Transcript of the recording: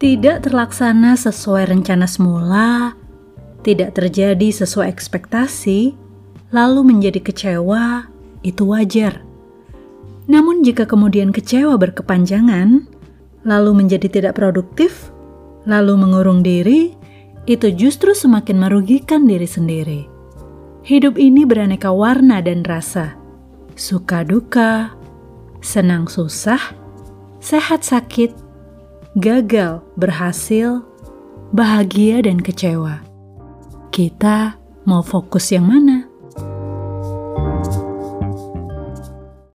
Tidak terlaksana sesuai rencana semula, tidak terjadi sesuai ekspektasi, lalu menjadi kecewa, itu wajar. Namun, jika kemudian kecewa berkepanjangan, lalu menjadi tidak produktif, lalu mengurung diri, itu justru semakin merugikan diri sendiri. Hidup ini beraneka warna dan rasa, suka duka, senang susah, sehat sakit, gagal berhasil, bahagia dan kecewa. Kita mau fokus yang mana?